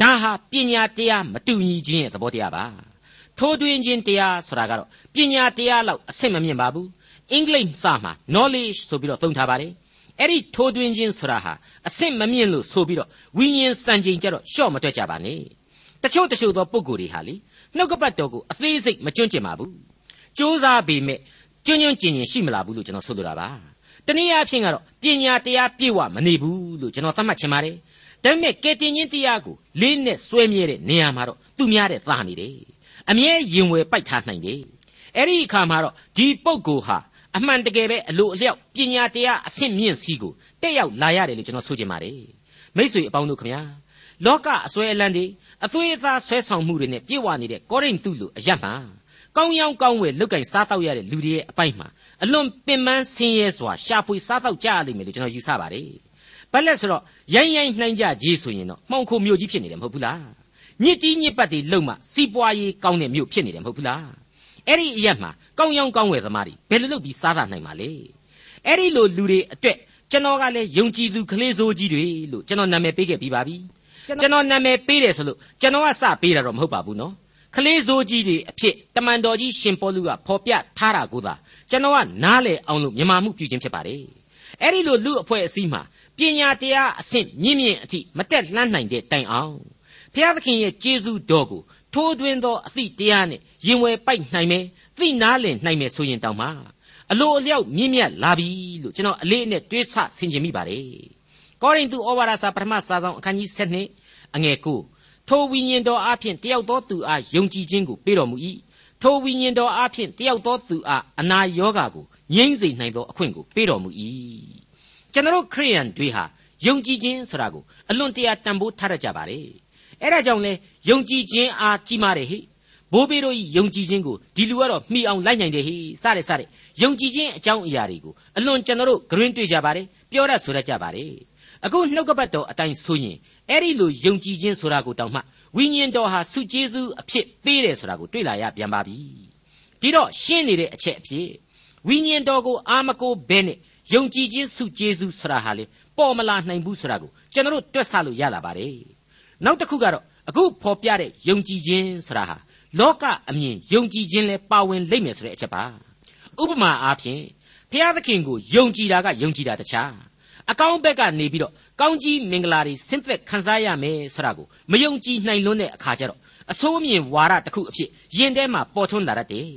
ဒါဟာပညာတရားမတူညီခြင်းရဲ့သဘောတရားပါထိုးတွင်ခြင်းတရားဆိုတာကတော့ပညာတရားလောက်အဆင့်မမြင့်ပါဘူးအင်္ဂလိပ်စာမှာ knowledge ဆိုပြီးတော့သုံးထားပါတယ်အဲ့ဒီထိုးတွင်ခြင်းဆိုတာဟာအဆင့်မမြင့်လို့ဆိုပြီးတော့ဝိညာဉ်စံချိန်ကြတော့ရှော့မတွက်ကြပါနဲ့တချို့တချို့သောပုံကိုယ်တွေဟာလေ နှုတ်ကပတ်တော်ကိုအသေးစိတ်မကျွန့်ကျင်ပါဘူးစူးစမ်းပေမဲ့ကျွန့်ကျွန့်ကျင်ကျင်ရှိမလာဘူးလို့ကျွန်တော်ဆိုလိုတာပါတနည်းအားဖြင့်ကတော့ပညာတရားပြည့်ဝမနေဘူးလို့ကျွန်တော်သတ်မှတ်ချင်ပါတယ်ဒါပေမဲ့ကယ်တင်ရှင်တရားကိုလေးနဲ့ဆွဲမြဲတဲ့နေရာမှာတော့သူများတဲ့သာနေတယ်အမြဲရင်ဝယ်ပိုက်ထားနိုင်တယ်အဲ့ဒီအခါမှာတော့ဒီပုဂ္ဂိုလ်ဟာအမှန်တကယ်ပဲအလိုအလျောက်ပညာတရားအဆင့်မြင့်စီးကိုတက်ရောက်လာရတယ်လို့ကျွန်တော်ဆိုချင်ပါတယ်မိ쇠အပေါင်းတို့ခမညာလောကအစွဲအလန်းတွေ အသွေးအသားဆွဲဆောင်မှုတွေနဲ့ပြည့်ဝနေတဲ့ကောရိန္သုလူအယတ်မှာကောင်းရောင်းကောင်းဝယ်လုတ်ကင်စားတော့ရတဲ့လူတွေရဲ့အပိုက်မှာအလွန်ပင်ပန်းဆင်းရဲစွာရှာဖွေစားတော့ကြရလိမ့်မယ်လို့ကျွန်တော်ယူဆပါတယ်။ဘာလဲဆိုတော့ရိုင်းရိုင်းနှိုင်းကြကြီးဆိုရင်တော့မှောင်ခိုမျိုးကြီးဖြစ်နေတယ်မဟုတ်ဘူးလား။ညစ်တီးညစ်ပတ်တွေလုံမှစီးပွားရေးကောင်းတဲ့မျိုးဖြစ်နေတယ်မဟုတ်ဘူးလား။အဲ့ဒီအရက်မှာကောင်းရောင်းကောင်းဝယ်သမားတွေဘယ်လိုလုပ်ပြီးစားတာနိုင်မှာလဲ။အဲ့ဒီလိုလူတွေအတွက်ကျွန်တော်ကလည်းယုံကြည်သူကလေးစိုးကြီးတွေလို့ကျွန်တော်နာမည်ပေးခဲ့ပြီးပါပြီ။ ကျွန်တော်နာမည်ပေးတယ်ဆိုလို့ကျွန်တော်ကစပေးတာတော့မဟုတ်ပါဘူးနော်ခလေးစိုးကြီးတွေအဖြစ်တမန်တော်ကြီးရှင်ပေါလုကဖော်ပြထားတာကိုသာကျွန်တော်ကနားလေအောင်လို့မြမမှုပြုခြင်းဖြစ်ပါတယ်အဲ့ဒီလိုလူအဖွဲ့အစည်းမှာပညာတရားအဆင့်မြင့်မြင့်အထိမတက်လှမ်းနိုင်တဲ့တိုင်အောင်ဘုရားသခင်ရဲ့ကျေးဇူးတော်ကိုထိုးတွင်းသောအသည့်တရားနဲ့ရင်ဝယ်ပိုက်နိုင်မယ်သိနားလည်နိုင်မယ်ဆိုရင်တောင်မှအလိုအလျောက်မြင့်မြတ်လာပြီလို့ကျွန်တော်အလေးအနက်တွေးဆဆင်ခြင်မိပါတယ် ကောရိန္သုဩဝါဒစာပထမစာဆောင်အခန်းကြီး7အငယ်9ထိုဝိညာဉ်တော်အဖျင်တယောက်သောသူအားယုံကြည်ခြင်းကိုပေးတော်မူ၏ထိုဝိညာဉ်တော်အဖျင်တယောက်သောသူအားအနာရောဂါကိုငြိမ့်စေနိုင်သောအခွင့်ကိုပေးတော်မူ၏ကျွန်တော်ခရိယန်တွေဟာယုံကြည်ခြင်းဆိုတာကိုအလွန်တရာတန်ဖိုးထားရကြပါတယ်အဲ့ဒါကြောင့်လဲယုံကြည်ခြင်းအားကြီးမားတယ်ဟိဘိုးဘေးတို့ယုံကြည်ခြင်းကိုဒီလူကတော့မှီအောင်လိုက်နိုင်တယ်ဟိစတဲ့စတဲ့ယုံကြည်ခြင်းအကြောင်းအရာတွေကိုအလွန်ကျွန်တော်တို့ဂရင်းတွေ့ကြပါတယ်ပြောရဆိုရကြပါတယ် အခုနှုတ်ကပတ်တော်အတိုင်းဆိုရင်အဲ့ဒီလိုယုံကြည်ခြင်းဆိုတာကိုတောင်မှဝိညာဉ်တော်ဟာစုကျေးဇူးအဖြစ်ပေးတယ်ဆိုတာကိုတွေ့လာရပြန်ပါပြီဒီတော့ရှင်းနေတဲ့အချက်အဖြစ်ဝိညာဉ်တော်ကိုအာမကိုဘဲနဲ့ယုံကြည်ခြင်းစုကျေးဇူးဆိုတာဟာလေပေါ်မလာနိုင်ဘူးဆိုတာကိုကျွန်တော်တို့တွက်ဆလို့ရလာပါတယ်နောက်တစ်ခုကတော့အခုဖော်ပြတဲ့ယုံကြည်ခြင်းဆိုတာဟာလောကအမြင်ယုံကြည်ခြင်းလဲပါဝင်လိမ့်မယ်ဆိုတဲ့အချက်ပါဥပမာအားဖြင့်ဘုရားသခင်ကိုယုံကြည်တာကယုံကြည်တာတခြား အကောင်းဘက်ကနေပြီးတော့ကောင်းကြီးမင်္ဂလာတွေဆင့်သက်ခံစားရမယ်ဆိုတာကိုမယုံကြည်နိုင်လွန်းတဲ့အခါကျတော့အဆိုးမြင်ဝါဒတစ်ခုအဖြစ်ယင်ထဲမှာပေါ်ထွန်းလာတတ်တယ်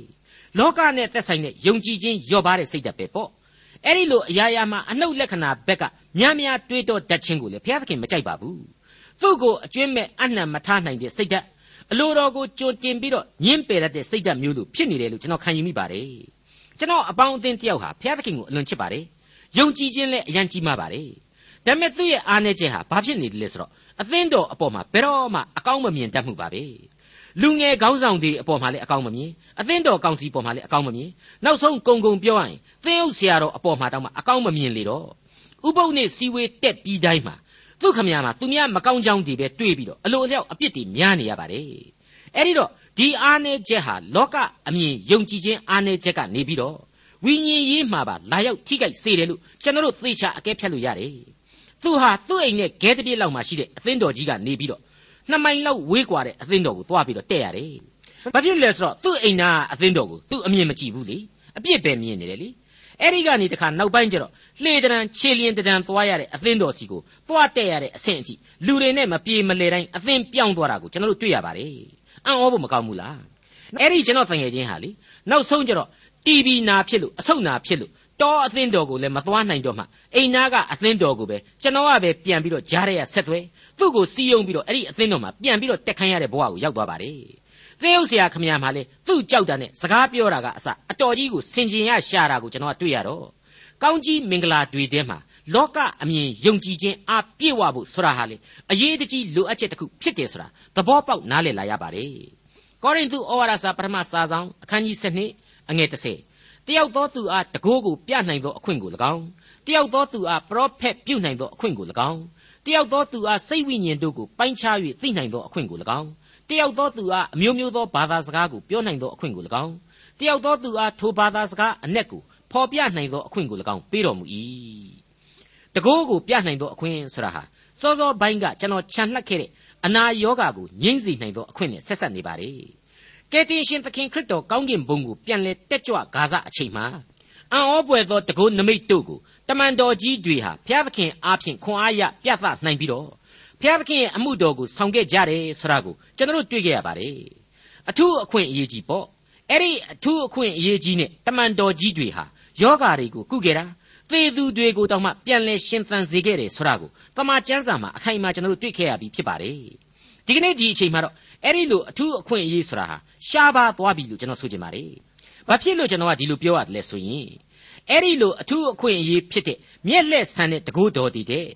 လောကနဲ့သက်ဆိုင်တဲ့ယုံကြည်ခြင်းလျော့ပါတဲ့စိတ်ဓာတ်ပဲပေါ့အဲ့ဒီလိုအရာရာမှာအနှုတ်လက္ခဏာဘက်ကများများတွေးတောတတ်ခြင်းကိုလေဘုရားသခင်မကြိုက်ပါဘူးသူ့ကိုအကျွင့်မဲ့အနှံမထားနိုင်တဲ့စိတ်ဓာတ်အလိုတော်ကိုကြိုတင်ပြီးတော့ညှင်းပယ်ရတဲ့စိတ်ဓာတ်မျိုးလိုဖြစ်နေတယ်လို့ကျွန်တော်ခံယူမိပါတယ်ကျွန်တော်အပေါင်းအသင်းတယောက်ဟာဘုရားသခင်ကိုအလွန်ချစ်ပါတယ် ယုံကြည်ခြင်းလည်းအယံကြီးမားပါတယ်ဒါပေမဲ့သူ့ရဲ့အားနည်းချက်ဟာဘာဖြစ်နေတယ်လဲဆိုတော့အသင်းတော်အပေါ်မှာဘယ်တော့မှအကောင်းမမြင်တတ်မှုပါပဲလူငယ်ခေါင်းဆောင်တွေအပေါ်မှာလည်းအကောင်းမမြင်အသင်းတော်ကောင်စီပေါ်မှာလည်းအကောင်းမမြင်နောက်ဆုံးကုံကုံပြောရရင်သင်းအုပ်ဆရာတော်အပေါ်မှာတောင်မှအကောင်းမမြင်လေတော့ဥပုပ်နဲ့စီဝေးတက်ပြီးတိုင်းမှာသူခမရမှာသူများမကောင်းကြောင်းတွေပဲတွေးပြီးတော့အလိုအလျောက်အပြစ်တွေများနေရပါတယ်အဲ့ဒီတော့ဒီအားနည်းချက်ဟာလောကအမြင်ယုံကြည်ခြင်းအားနည်းချက်ကနေပြီးတော့ ဝိညာဉ်ရေးမှာပါလာရောက်ထိခိုက်စေတယ်လို့ကျွန်တော်တို့သေချာအကဲဖြတ်လို့ရတယ်သူဟာသူ့အိမ်နဲ့ဂဲတပြည့်လောက်မှာရှိတဲ့အသင်းတော်ကြီးကနေပြီးတော့နှစ်မိုင်လောက်ဝေးကွာတဲ့အသင်းတော်ကိုသွားပြီးတော့တက်ရတယ်ဘာဖြစ်လဲဆိုတော့သူ့အိမ်သားအသင်းတော်ကိုသူ့အမြင်မကြည့်ဘူးလေအပြစ်ပဲမြင်နေတယ်လေအဲ့ဒီကနေတခါနောက်ပိုင်းကျတော့လှေတံခြေလျင်တံသွားရတဲ့အသင်းတော်စီကိုသွားတက်ရတဲ့အဆင့်အထိလူတွေနဲ့မပြေမလည်တိုင်းအသင်းပြောင်းသွားတာကိုကျွန်တော်တို့တွေ့ရပါတယ်အံ့ဩဖို့မကောင်းဘူးလားအဲ့ဒီကျွန်တော်တန်ငယ်ချင်းဟာလေနောက်ဆုံးကျတော့ TV နာဖြစ်လို့အဆုတ်နာဖြစ်လို့တောအသင်းတော်ကိုလည်းမသွားနိုင်တော့မှအိမ်နာကအသင်းတော်ကိုပဲကျွန်တော်ကပဲပြန်ပြီးတော့ကြားရရဆက်သွဲသူ့ကိုစီးယုံပြီးတော့အဲ့ဒီအသင်းတော်မှာပြန်ပြီးတော့တက်ခိုင်းရတဲ့ဘဝကိုရောက်သွားပါတယ်သင်းဥဆရာခမရမှာလေသူ့ကြောက်တာနဲ့စကားပြောတာကအစအတော်ကြီးကိုစင်ကျင်ရရှာတာကိုကျွန်တော်ကတွေ့ရတော့ကောင်းကြီးမင်္ဂလာတွေထဲမှာလောကအမြင်ယုံကြည်ခြင်းအပြည့်ဝဖို့ဆိုတာဟာလေအရေးတကြီးလိုအပ်ချက်တစ်ခုဖြစ်တယ်ဆိုတာသဘောပေါက်နားလည်လာရပါတယ်ကောရိန္သုဩဝါဒစာပထမစာဆောင်အခန်းကြီး7 အငယ်30တယောက်သောသူအားတကိုးကိုပြနိုင်သောအခွင့်ကို၎င်းတယောက်သောသူအားပရောဖက်ပြုနိုင်သောအခွင့်ကို၎င်းတယောက်သောသူအားစိတ်ဝိညာဉ်တို့ကိုပိုင်းခြား၍သိနိုင်သောအခွင့်ကို၎င်းတယောက်သောသူအားအမျိုးမျိုးသောဘာသာစကားကိုပြောနိုင်သောအခွင့်ကို၎င်းတယောက်သောသူအားထိုဘာသာစကားအ내ကိုဖော်ပြနိုင်သောအခွင့်ကို၎င်းပေးတော်မူ၏တကိုးကိုပြနိုင်သောအခွင့်ဆိုတာဟာစောစောပိုင်းကကျွန်တော်ခြံလှက်ခဲ့တဲ့အနာယောဂါကိုငြိမ့်စေနိုင်သောအခွင့်နဲ့ဆက်ဆက်နေပါလေ ကယ်တင်ရှင်သခင်ခရစ်တော်ကောင်းကင်ဘုံကိုပြန်လဲတက်ကြွဂါဇအချိန်မှာအံ့ဩပွေသောတကုနမိတ်တို့ကိုတမန်တော်ကြီးတွေဟာဘုရားသခင်အားဖြင့်ခွန်အားရပြသနိုင်ပြီးတော့ဘုရားသခင်ရဲ့အမှုတော်ကိုဆောင်ခဲ့ကြတယ်ဆိုတာကိုကျွန်တော်တို့တွေ့ခဲ့ရပါတယ်အထူးအခွင့်အရေးကြီးပေါ့အဲ့ဒီအထူးအခွင့်အရေးကြီးနဲ့တမန်တော်ကြီးတွေဟာယောဂါတွေကိုကုခဲ့တာသေသူတွေကိုတောင်မှပြန်လဲရှင်သန်စေခဲ့တယ်ဆိုတာကိုတမန်ကျမ်းစာမှာအခိုင်အမာကျွန်တော်တို့တွေ့ခဲ့ရပြီးဖြစ်ပါတယ်ဒီကနေ့ဒီအချိန်မှာတော့ အဲ့ဒီလိုအထူးအခွင့်အရေးဆိုတာဟာရှားပါသွားပြီလို့ကျွန်တော်ဆိုချင်ပါတယ်ဘာဖြစ်လို့ကျွန်တော်ကဒီလိုပြောရတယ်လဲဆိုရင်အဲ့ဒီလိုအထူးအခွင့်အရေးဖြစ်တဲ့မျက်လက်ဆန်တဲ့တကိုးတော်တည်တဲ့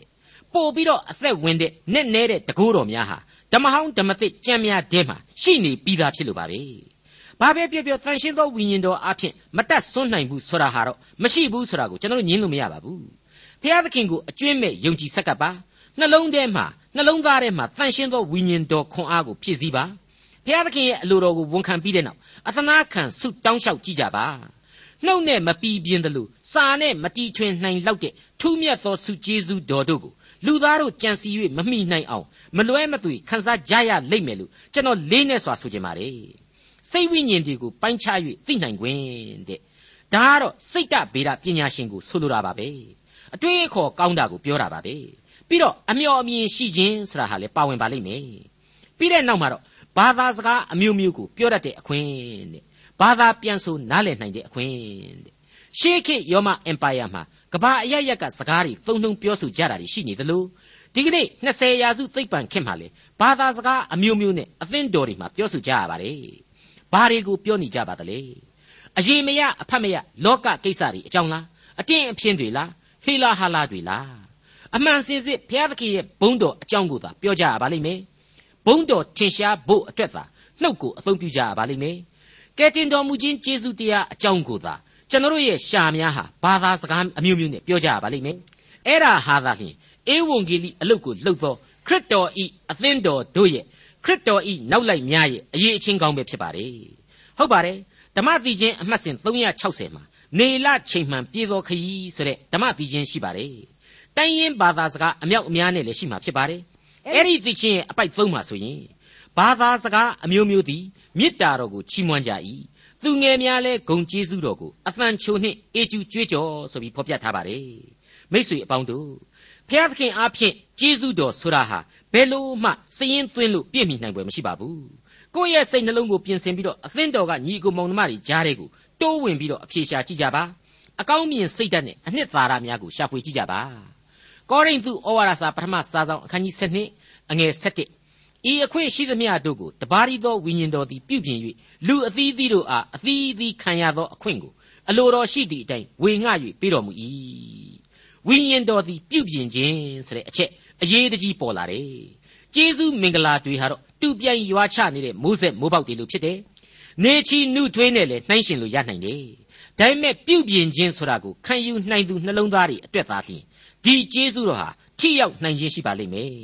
ပို့ပြီးတော့အသက်ဝင်တဲ့နဲ့နဲတဲ့တကိုးတော်များဟာဓမ္မဟောင်းဓမ္မသစ်ကြံများတဲမှာရှိနေပြီးသားဖြစ်လို့ပါပဲဘာပဲပြောပြောတန်ရှင်းသောဝိညာဉ်တော်အဖြစ်မတတ်ဆွနိုင်ဘူးဆိုတာဟာတော့မရှိဘူးဆိုတာကိုကျွန်တော်ညင်းလို့မရပါဘူးဖျားသခင်ကိုအကျွင့်မဲ့ယုံကြည်ဆက်ကပ်ပါနှလုံးထဲမှာ နှလုံးသားထဲမှာတန်ရှင်းသောဝိညာဉ်တော်ခွန်အားကိုဖြည့်ဆည်းပါဖျားသခင်ရဲ့အလိုတော်ကိုဝန်ခံပြီးတဲ့နောက်အသနာခံဆုတောင်းလျှောက်ကြည့်ကြပါနှုတ်နဲ့မပီးပြင်းတယ်လို့စာနဲ့မတီထွင်နိုင်လောက်တဲ့ထူးမြတ်သောဆုကျေးဇူးတော်တို့ကိုလူသားတို့ကြံစီ၍မမိနိုင်အောင်မလွဲမသွေခန်းစားကြရလိမ့်မယ်လို့ကျွန်တော်လေးနဲ့စွာဆိုချင်ပါတယ်စိတ်ဝိညာဉ်တွေကိုပိုင်းခြား၍သိနိုင်ခွင့်တဲ့ဒါကတော့စိတ်တဗေဒပညာရှင်ကိုဆိုလိုတာပါပဲအတွေးအခေါ်ကောင်းတာကိုပြောတာပါပဲ ပြီးတော့အမျော်အမြင်ရှိခြင်းဆိုတာဟာလည်းပါဝင်ပါလိမ့်မယ်ပြီးတဲ့နောက်မှာတော့ဘာသာစကားအမျိုးမျိုးကိုပြောတတ်တဲ့အခွင့်တဲ့ဘာသာပြန်ဆိုနားလည်နိုင်တဲ့အခွင့်တဲ့ရှေးခေတ်ရောမအင်ပါယာမှာကဘာအရရက်ကစကားတွေသုံးနှုံပြောဆိုကြတာတွေရှိနေသလိုဒီကနေ့20ရာစုသိပ္ပံခေတ်မှာလေဘာသာစကားအမျိုးမျိုးနဲ့အသင်းတော်တွေမှာပြောဆိုကြရပါတယ်ဘာတွေကိုပြောနေကြပါသလဲအရေးမရအဖတ်မရလောကကိစ္စတွေအကြောင်းလားအတင်းအဖျင်းတွေလားဟေလာဟာလာတွေလား အမှန်စင်စစ်ဘုရားသခင်ရဲ့ဘုန်းတော်အကြောင်းကိုသာပြောကြရပါလိမ့်မယ်ဘုန်းတော်ထင်ရှားဖို့အတွက်သာနှုတ်ကိုအသုံးပြုကြရပါလိမ့်မယ်ကဲတင်တော်မူခြင်းကျေးဇူးတရားအကြောင်းကိုသာကျွန်တော်ရဲ့ရှာများဟာဘာသာစကားအမျိုးမျိုးနဲ့ပြောကြရပါလိမ့်မယ်အဲ့ဒါဟာသာလျှင်ဧဝံဂေလိအလုတ်ကိုလှုပ်သောခရစ်တော်ဤအသင်းတော်တို့ရဲ့ခရစ်တော်ဤနောက်လိုက်များရဲ့အရေးအချင်းကောင်းပဲဖြစ်ပါတယ်ဟုတ်ပါတယ်ဓမ္မတိချင်းအမှတ်စဉ်360မှာနေလချိန်မှန်ပြေတော်ခရီးဆိုတဲ့ဓမ္မတိချင်းရှိပါတယ် တိုင်းရင်းဘာသာစကားအမြောက်အများနဲ့လည်းရှိမှာဖြစ်ပါတယ်အဲ့ဒီတိချင်းရဲ့အပိုက်သုံးပါဆိုရင်ဘာသာစကားအမျိုးမျိုးသည်မေတ္တာတော်ကိုချီးမွမ်းကြ၏သူငယ်များလဲဂုံကျေးဇူးတော်ကိုအသံချိုနှင့်အေကျူကြွေးကြော်ဆိုပြီးဖော်ပြထားပါတယ်မိษွေအပေါင်းတို့ဖျားသခင်အားဖြင့်ကျေးဇူးတော်ဆိုတာဟာဘယ်လို့မှစည်ရင်သွင်းလို့ပြည့်မီနိုင်ပွဲမရှိပါဘူးကိုယ့်ရဲ့စိတ်နှလုံးကိုပြင်ဆင်ပြီးတော့အသင်းတော်ကညီအကိုမောင်နှမတွေကြားတဲ့ကိုတိုးဝင်ပြီးတော့အဖြေရှာကြည့်ကြပါအကောင်းမြင်စိတ်ဓာတ်နဲ့အနှစ်သာရများကိုရှာဖွေကြည့်ကြပါ ကောရိန္သုဩဝါဒစာပထမစာဆောင်အခန်းကြီး7အငယ်7ဤအခွင့်ရှိသမျှတို့ကိုတပါးရီသောဝိညာဉ်တော်သည်ပြုပြင်၍လူအသီးသီးတို့အားအသီးသီးခံရသောအခွင့်ကိုအလိုတော်ရှိသည့်အတိုင်းဝေငှ၍ပေးတော်မူ၏ဝိညာဉ်တော်သည်ပြုပြင်ခြင်းဆိုတဲ့အချက်အရေးတကြီးပေါ်လာတယ်ကျေးဇူးမင်္ဂလာတွေဟာတော့တူပြိုင်ရွာချနေတဲ့မိုးဆက်မိုးပေါက်တွေလို့ဖြစ်တယ်နေချီနှုထွေးနဲ့လည်းနှိုင်းရှင်လို့ရနိုင်တယ်ဒါပေမဲ့ပြုပြင်ခြင်းဆိုတာကိုခံယူနိုင်သူနှလုံးသားတွေအတွက်သာလျှင် ဒီကျေးဇူးတော်ဟာထိရောက်နိုင်ခြင်းရှိပါလိမ့်မယ်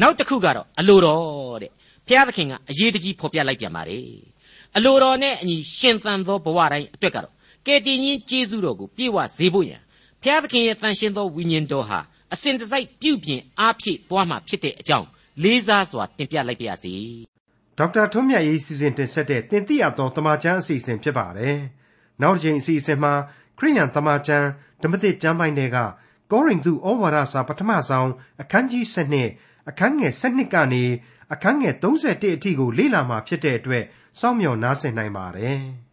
နောက်တစ်ခုကတော့အလိုတော်တဲ့ဘုရားသခင်ကအရေးတကြီးဖော်ပြလိုက်ပြန်ပါတယ်အလိုတော်နဲ့အညီရှင်သန်သောဘဝတိုင်းအတွက်ကတော့ကယ်တင်ရှင်ကျေးဇူးတော်ကိုပြည့်ဝစေဖို့ရန်ဘုရားသခင်ရဲ့တန်ရှင်းသောဝိညာဉ်တော်ဟာအစဉ်တစိုက်ပြုပြင်အားဖြည့်သွားမှာဖြစ်တဲ့အကြောင်းလေးစားစွာတင်ပြလိုက်ပါရစေ
ဒေါက်တာထွန်းမြတ်ရေးစီစဉ်တင်ဆက်တဲ့တင်ပြတော်တမချန်းအစီအစဉ်ဖြစ်ပါတယ်နောက်တစ်ချိန်အစီအစဉ်မှာခရိယန်တမချန်းဓမ္မသစ်ကျမ်းပိုင်းတွေက ကောရိန္သုဩဝါဒစာပထမဆုံးအခန်းကြီး7အခန်းငယ်7ကနေအခန်းငယ်31အထိကိုလေ့လာမှာဖြစ်တဲ့အတွက်စောင့်မျှော်နားဆင်နိုင်ပါတယ်။